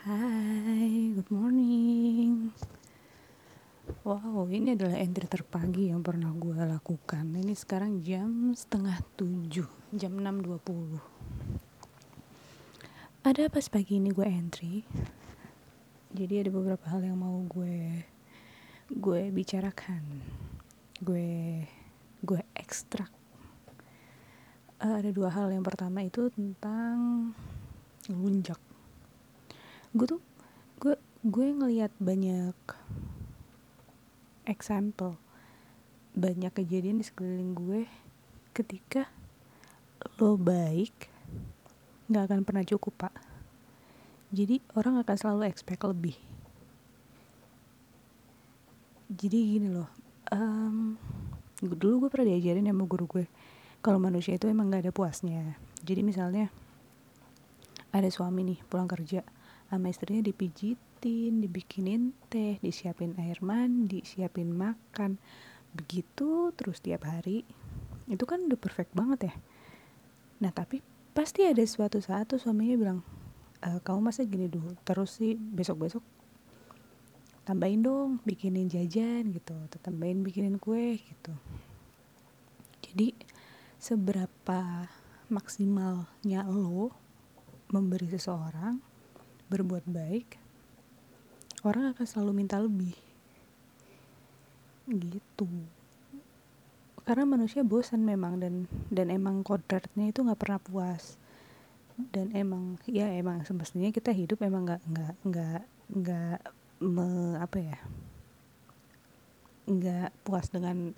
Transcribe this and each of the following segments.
Hai, good morning. Wow, ini adalah entry terpagi yang pernah gue lakukan. Ini sekarang jam setengah tujuh, jam 6.20. Ada apa pagi ini gue entry? Jadi ada beberapa hal yang mau gue gue bicarakan. Gue gue ekstrak. Uh, ada dua hal. Yang pertama itu tentang lunjak gue tuh gue gue ngelihat banyak example banyak kejadian di sekeliling gue ketika lo baik nggak akan pernah cukup pak. Jadi orang akan selalu expect lebih. Jadi gini loh um, dulu gue pernah diajarin sama guru gue kalau manusia itu emang nggak ada puasnya. Jadi misalnya ada suami nih pulang kerja sama istrinya dipijitin, dibikinin teh, disiapin air mandi, siapin makan. Begitu terus tiap hari. Itu kan udah perfect banget ya. Nah, tapi pasti ada suatu saat tuh suaminya bilang, e, kamu masa gini dulu, terus sih besok-besok tambahin dong, bikinin jajan gitu, tambahin bikinin kue gitu. Jadi seberapa maksimalnya lo memberi seseorang berbuat baik orang akan selalu minta lebih. Gitu. Karena manusia bosan memang dan dan emang kodratnya itu nggak pernah puas. Dan emang ya emang semestinya kita hidup emang nggak nggak nggak nggak me apa ya nggak puas dengan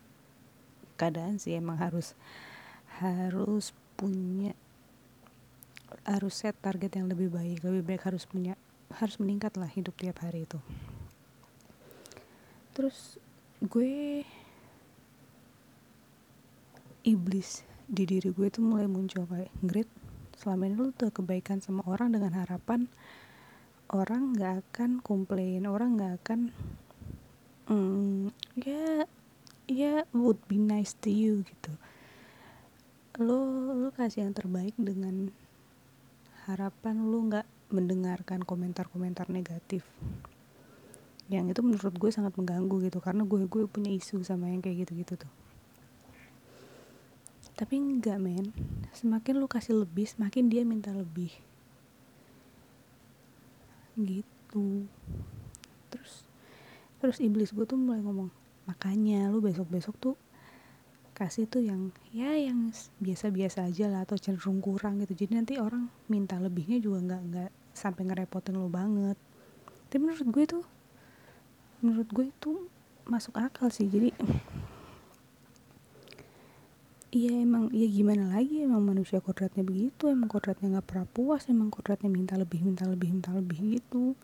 keadaan sih. Emang harus harus punya harus set target yang lebih baik lebih baik harus punya harus meningkat lah hidup tiap hari itu. Terus gue iblis di diri gue itu mulai muncul kayak grit selama ini lu tuh kebaikan sama orang dengan harapan orang nggak akan komplain orang nggak akan mm, ya ya would be nice to you gitu. Lo lo kasih yang terbaik dengan harapan lu nggak mendengarkan komentar-komentar negatif? Yang itu menurut gue sangat mengganggu gitu karena gue gue punya isu sama yang kayak gitu-gitu tuh. Tapi enggak men. Semakin lu kasih lebih semakin dia minta lebih. Gitu. Terus terus iblis gue tuh mulai ngomong makanya lu besok-besok tuh kasih tuh yang ya yang biasa-biasa aja lah atau cenderung kurang gitu. Jadi nanti orang minta lebihnya juga nggak nggak sampai ngerepotin lo banget. Tapi menurut gue tuh menurut gue itu masuk akal sih. Jadi iya emang ya gimana lagi emang manusia kodratnya begitu? Emang kodratnya nggak pernah puas emang kodratnya minta lebih minta lebih minta lebih gitu.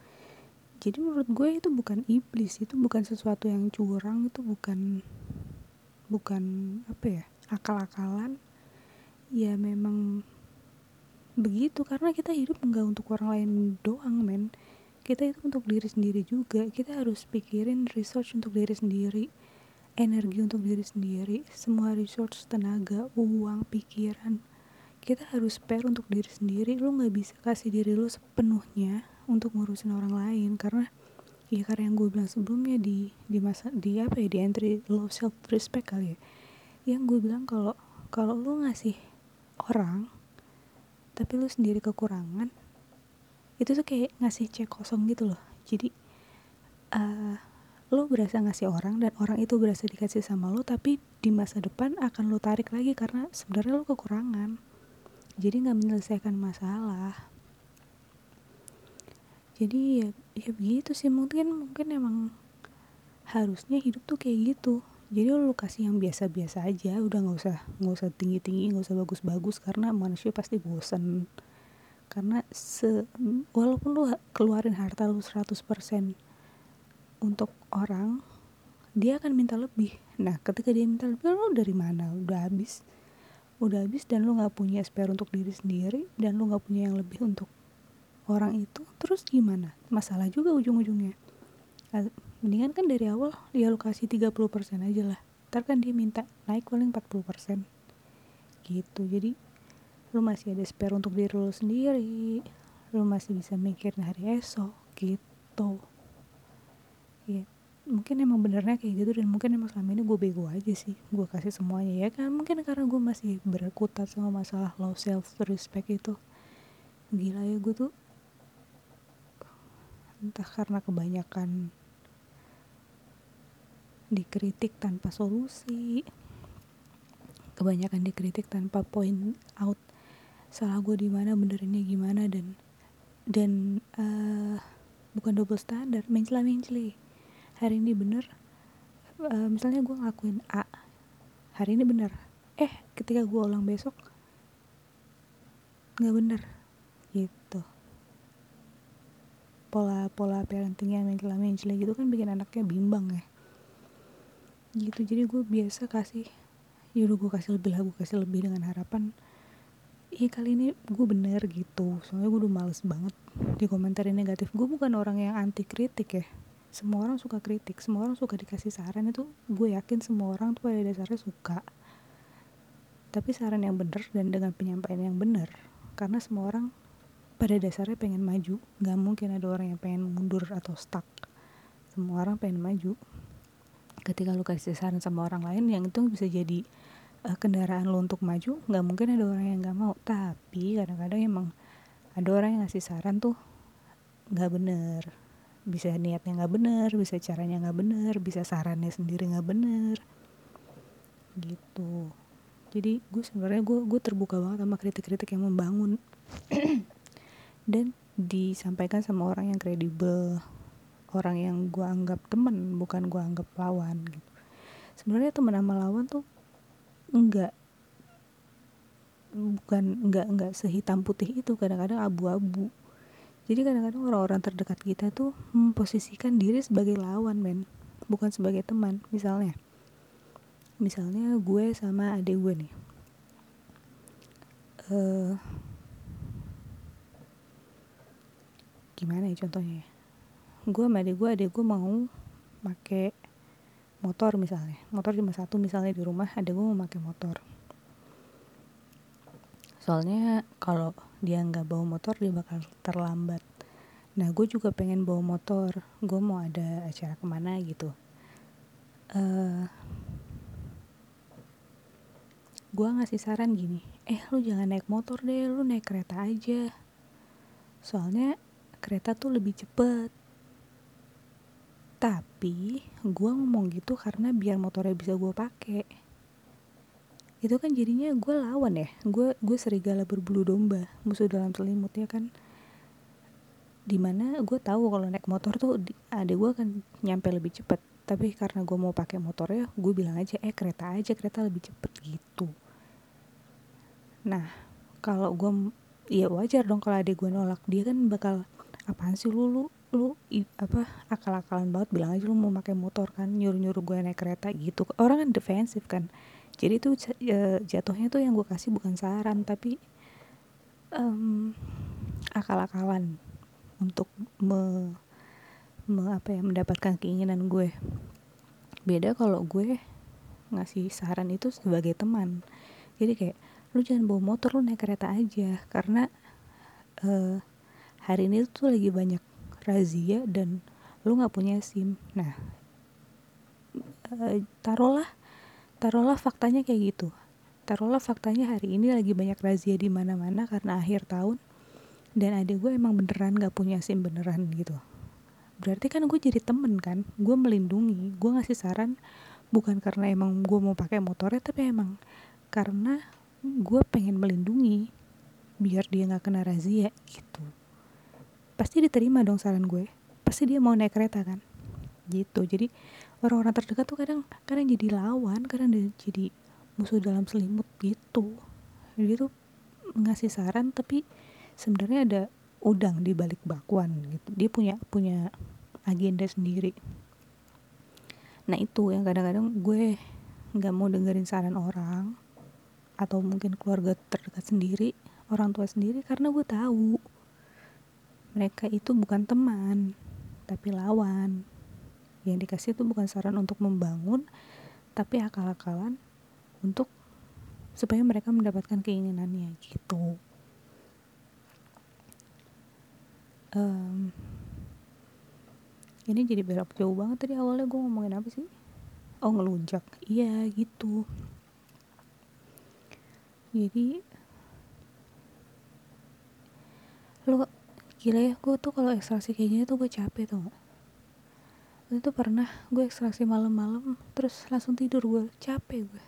Jadi menurut gue itu bukan iblis itu bukan sesuatu yang curang itu bukan bukan apa ya akal-akalan ya memang begitu. Karena kita hidup enggak untuk orang lain doang men. Kita itu untuk diri sendiri juga. Kita harus pikirin research untuk diri sendiri energi untuk diri sendiri semua resource tenaga uang pikiran. Kita harus spare untuk diri sendiri. Lu nggak bisa kasih diri lu sepenuhnya untuk ngurusin orang lain. Karena ya karena yang gue bilang sebelumnya di di masa di apa ya di entry love self respect kali ya. Yang gue bilang kalau kalau lu ngasih orang tapi lu sendiri kekurangan itu tuh kayak ngasih cek kosong gitu loh. Jadi uh, lo berasa ngasih orang dan orang itu berasa dikasih sama lo tapi di masa depan akan lo tarik lagi karena sebenarnya lo kekurangan. Jadi nggak menyelesaikan masalah jadi ya ya begitu sih. Mungkin mungkin emang harusnya hidup tuh kayak gitu. Jadi lu kasih yang biasa-biasa aja. Udah nggak usah nggak usah tinggi-tinggi nggak usah bagus-bagus. Karena manusia pasti bosan karena se walaupun lu keluarin harta lu 100% untuk orang dia akan minta lebih. Nah ketika dia minta lebih lu dari mana? Udah habis. Udah habis dan lu nggak punya spare untuk diri sendiri dan lu nggak punya yang lebih untuk orang itu terus gimana? Masalah juga ujung-ujungnya. Mendingan kan dari awal dia lo kasih 30% aja lah. Ntar kan dia minta naik paling 40% gitu. Jadi lu masih ada spare untuk diri lo sendiri. Lu masih bisa mikirin hari esok. Gitu. Ya mungkin emang benernya kayak gitu dan mungkin emang selama ini gue bego aja sih. Gue kasih semuanya ya kan? Mungkin karena gue masih berkutat sama masalah low self respect itu. Gila ya gue tuh entah karena kebanyakan dikritik tanpa solusi kebanyakan dikritik tanpa point out salah gue di mana benerinnya gimana dan dan uh, bukan double standar mencela mencela hari ini bener uh, misalnya gue ngelakuin A hari ini bener. Eh ketika gue ulang besok nggak bener gitu pola-pola parenting yang mencela mencela gitu kan bikin anaknya bimbang ya. Gitu jadi gue biasa kasih yaudah gue kasih lebih lah gue kasih lebih dengan harapan iya kali ini gue bener gitu. Soalnya gue udah males banget di komentarin negatif. Gue bukan orang yang anti kritik ya. Semua orang suka kritik semua orang suka dikasih saran. Itu gue yakin semua orang tuh pada dasarnya suka. Tapi saran yang benar dan dengan penyampaian yang benar karena semua orang pada dasarnya pengen maju. Nggak mungkin ada orang yang pengen mundur atau stuck. Semua orang pengen maju. Ketika lu kasih saran sama orang lain yang itu bisa jadi uh, kendaraan lu untuk maju nggak mungkin ada orang yang nggak mau. Tapi kadang-kadang emang ada orang yang ngasih saran tuh nggak bener. Bisa niatnya nggak bener bisa caranya nggak bener bisa sarannya sendiri nggak bener. Gitu. Jadi gue sebenarnya gue gue terbuka banget sama kritik-kritik yang membangun dan disampaikan sama orang yang kredibel orang yang gue anggap temen bukan gue anggap lawan gitu. Sebenarnya teman sama lawan tuh enggak bukan enggak enggak sehitam putih itu kadang-kadang abu-abu. Jadi kadang-kadang orang-orang terdekat kita tuh memposisikan diri sebagai lawan men bukan sebagai teman. Misalnya misalnya gue sama adik gue nih. Uh, gimana ya contohnya gue sama adik gue adik gue mau pakai motor misalnya motor cuma satu misalnya di rumah ada gue mau pakai motor. Soalnya kalau dia nggak bawa motor dia bakal terlambat. Nah gue juga pengen bawa motor gue mau ada acara ke mana gitu. Uh, gue ngasih saran gini eh lu jangan naik motor deh lu naik kereta aja. Soalnya kereta tuh lebih cepet. Tapi gue ngomong gitu karena biar motornya bisa gue pakai itu kan jadinya gue lawan ya. Gue gue serigala berbulu domba musuh dalam selimut ya kan? Di mana gue tahu kalau naik motor tuh ada gue kan nyampe lebih cepet. Tapi karena gue mau pakai motornya gue bilang aja eh kereta aja kereta lebih cepet gitu. Nah kalau gue ya wajar dong kalau adik gue nolak. Dia kan bakal apaan sih lu? Lu lu i, apa akal-akalan banget bilang aja lu mau pakai motor kan? Nyuruh-nyuruh gue naik kereta gitu. Orang kan defensif kan. Jadi tuh uh, jatuhnya tuh yang gue kasih bukan saran tapi um, akal-akalan untuk me, me apa ya mendapatkan keinginan gue. Beda kalau gue ngasih saran itu sebagai teman. Jadi kayak lu jangan bawa motor lu naik kereta aja. Karena uh, hari ini tuh lagi banyak razia dan lu nggak punya sim. Nah uh, taruhlah taruhlah faktanya kayak gitu. Taruhlah faktanya hari ini lagi banyak razia di mana-mana karena akhir tahun dan adik gue emang beneran gak punya sim beneran gitu. Berarti kan gue jadi temen kan gue melindungi gue ngasih saran bukan karena emang gue mau pakai motornya tapi emang karena gue pengen melindungi biar dia nggak kena razia gitu pasti diterima dong saran gue. Pasti dia mau naik kereta kan. Gitu. Jadi orang-orang terdekat tuh kadang kadang jadi lawan kadang jadi musuh dalam selimut gitu. Dia tuh ngasih saran tapi sebenarnya ada udang di balik bakwan gitu. Dia punya punya agenda sendiri. Nah itu yang kadang-kadang gue nggak mau dengerin saran orang atau mungkin keluarga terdekat sendiri orang tua sendiri karena gue tahu mereka itu bukan teman tapi lawan. Yang dikasih itu bukan saran untuk membangun tapi akal-akalan untuk supaya mereka mendapatkan keinginannya gitu. Um, ini jadi belok jauh banget tadi awalnya gue ngomongin apa sih? Oh ngelunjak. Iya gitu. Jadi lo gila ya gue tuh kalau ekstraksi kayak gini tuh gue capek tuh itu pernah gue ekstraksi malam-malam terus langsung tidur gue capek gue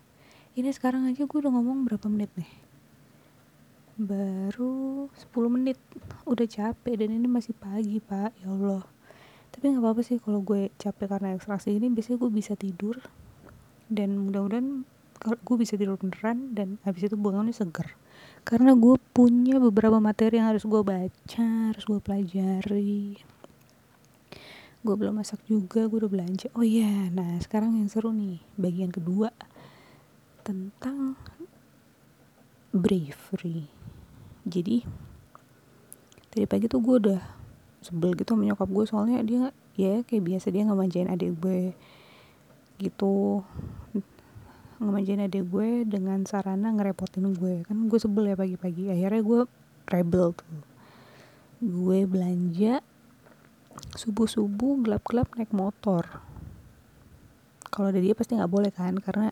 ini sekarang aja gue udah ngomong berapa menit nih? Baru 10 menit. Udah capek dan ini masih pagi pak. Ya Allah. Tapi nggak apa-apa sih kalau gue capek karena ekstraksi ini. Biasanya gue bisa tidur dan mudah-mudahan gue bisa tidur beneran dan habis itu bangunnya seger karena gue punya beberapa materi yang harus gue baca harus gue pelajari. Gue belum masak juga gue udah belanja. Oh iya nah sekarang yang seru nih bagian kedua tentang bravery. Jadi tadi pagi tuh gue udah sebel gitu sama nyokap gue soalnya dia ya kayak biasa dia nggak manjain adik gue gitu ngemanjain adik gue dengan sarana ngerepotin gue. Kan gue sebel ya pagi-pagi. Akhirnya gue rebel tuh. Gue belanja subuh-subuh gelap-gelap naik motor. Kalau ada dia pasti nggak boleh kan karena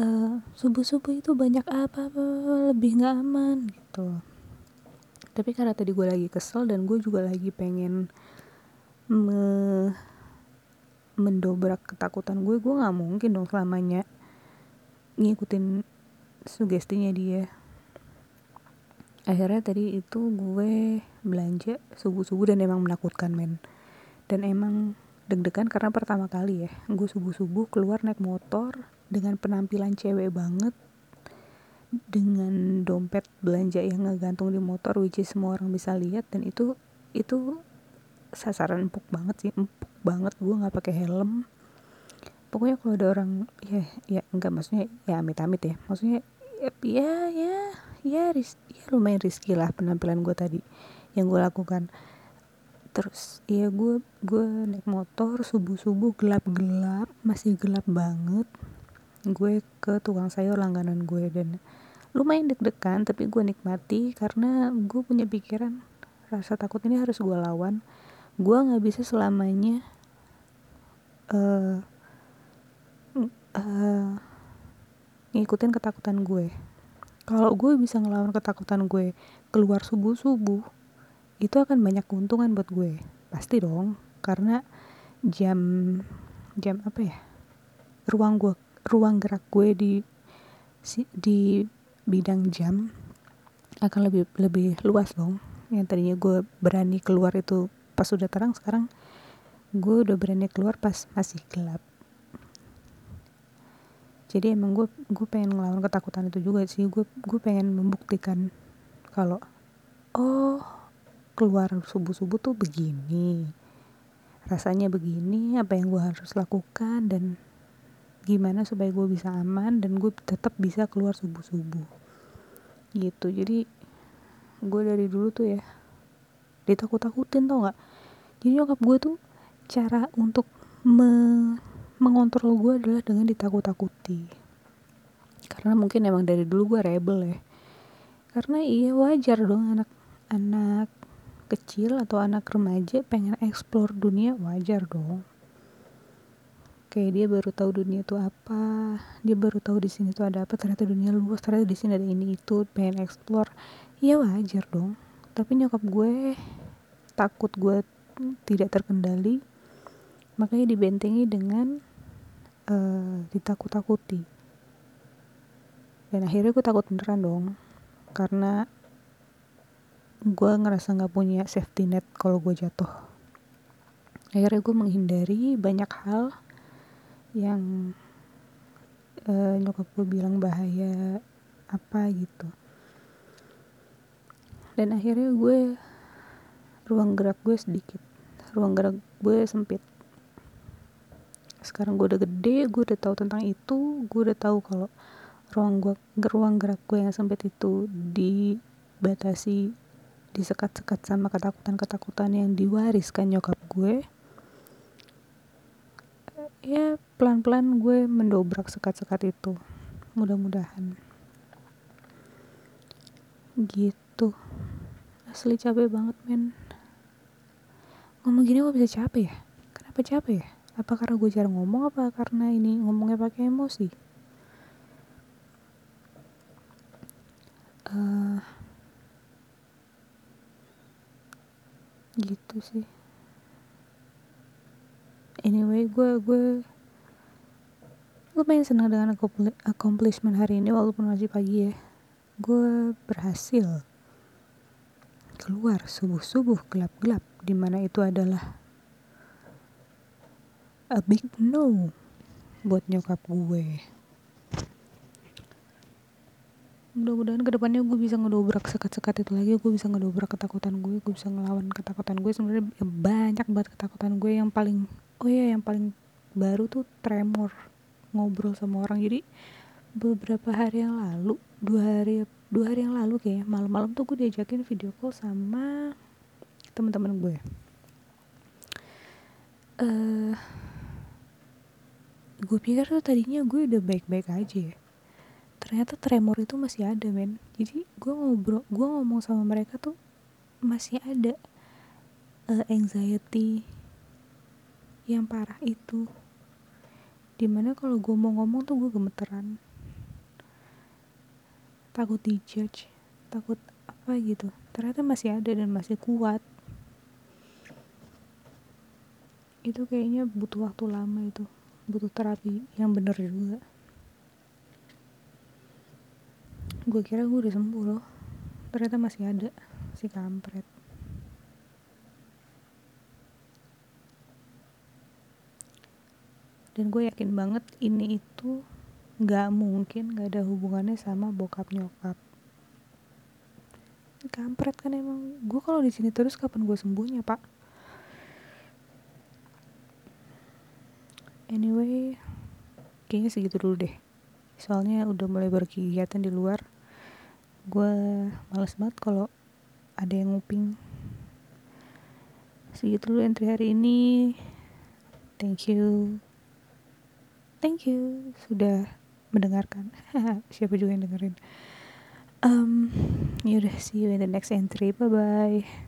uh, subuh-subuh itu banyak apa-apa lebih nggak aman gitu. Tapi karena tadi gue lagi kesel dan gue juga lagi pengen me mendobrak ketakutan gue gue nggak mungkin dong selamanya ngikutin sugestinya dia. Akhirnya tadi itu gue belanja subuh subuh dan emang menakutkan men. Dan emang deg-degan karena pertama kali ya gue subuh subuh keluar naik motor dengan penampilan cewek banget dengan dompet belanja yang ngegantung di motor which is semua orang bisa lihat dan itu itu sasaran empuk banget sih empuk banget. Gue nggak pakai helm. Pokoknya kalau ada orang ya ya enggak maksudnya ya amit-amit ya. Maksudnya ya ya ya ya, ris, ya lumayan risky lah penampilan gue tadi yang gue lakukan. Terus ya gue gue naik motor subuh subuh gelap gelap masih gelap banget. Gue ke tukang sayur langganan gue dan lumayan deg-degan tapi gue nikmati karena gue punya pikiran rasa takut ini harus gue lawan gue nggak bisa selamanya uh, uh, ngikutin ketakutan gue. Kalau gue bisa ngelawan ketakutan gue keluar subuh subuh itu akan banyak keuntungan buat gue. Pasti dong karena jam jam apa ya ruang gue ruang gerak gue di di bidang jam akan lebih lebih luas dong. Yang tadinya gue berani keluar itu pas udah terang sekarang gue udah berani keluar pas masih gelap. Jadi emang gue gue pengen ngelawan ketakutan itu juga sih. Gue gue pengen membuktikan kalau oh keluar subuh subuh tuh begini. Rasanya begini apa yang gue harus lakukan dan gimana supaya gue bisa aman dan gue tetap bisa keluar subuh subuh gitu. Jadi gue dari dulu tuh ya ditakut-takutin tau gak jadi nyokap gue tuh cara untuk me mengontrol gue adalah dengan ditakut-takuti. Karena mungkin emang dari dulu gue rebel ya. Karena iya wajar dong anak anak kecil atau anak remaja pengen explore dunia wajar dong. Kayak dia baru tahu dunia itu apa dia baru tahu di sini tuh ada apa ternyata dunia luas ternyata di sini ada ini itu pengen explore. Ya wajar dong tapi nyokap gue takut gue tidak terkendali. Makanya dibentengi dengan uh, ditakut-takuti. Dan akhirnya gue takut beneran dong. Karena gue ngerasa nggak punya safety net kalau gue jatuh. Akhirnya gue menghindari banyak hal yang uh, nyokap gue bilang bahaya apa gitu dan akhirnya gue ruang gerak gue sedikit. Ruang gerak gue sempit. Sekarang gue udah gede gue udah tahu tentang itu gue udah tahu kalau ruang gue ruang gerak gue yang sempit itu dibatasi disekat-sekat sama ketakutan-ketakutan yang diwariskan nyokap gue. Ya pelan-pelan gue mendobrak sekat-sekat itu. Mudah-mudahan. Gitu asli capek banget men. Ngomong gini gue bisa capek ya? Kenapa capek ya? Apa karena gue jarang ngomong? Apa karena ini ngomongnya pakai emosi? Uh, gitu sih. Anyway gue gue lumayan senang dengan accomplishment hari ini walaupun masih pagi ya. Gue berhasil keluar subuh-subuh gelap-gelap di mana itu adalah a big no buat nyokap gue. Mudah-mudahan ke depannya gue bisa ngedobrak sekat-sekat itu lagi gue bisa ngedobrak ketakutan gue gue bisa ngelawan ketakutan gue. Sebenarnya banyak banget ketakutan gue yang paling oh ya yang paling baru tuh tremor ngobrol sama orang. Jadi beberapa hari yang lalu dua hari dua hari yang lalu kayak malam-malam tuh gue diajakin video call sama teman-teman gue. Uh, gue pikir tuh tadinya gue udah baik-baik aja ya. Ternyata tremor itu masih ada men. Jadi gue ngobrol gue ngomong sama mereka tuh masih ada uh, anxiety yang parah itu. Di mana kalau gue mau ngomong tuh gue gemeteran takut dijudge takut apa gitu. Ternyata masih ada dan masih kuat. Itu kayaknya butuh waktu lama itu. Butuh terapi yang bener juga. Gue kira gue udah sembuh loh. Ternyata masih ada si kampret. Dan gue yakin banget ini itu nggak mungkin nggak ada hubungannya sama bokap nyokap. Kampret kan emang. Gue kalau di sini terus kapan gue sembuhnya pak? Anyway kayaknya segitu dulu deh. Soalnya udah mulai berkegiatan di luar. Gue males banget kalau ada yang nguping. Segitu dulu entry hari ini. Thank you. Thank you. Sudah mendengarkan. Siapa juga yang dengerin? Um yaudah see you in the next entry. Bye bye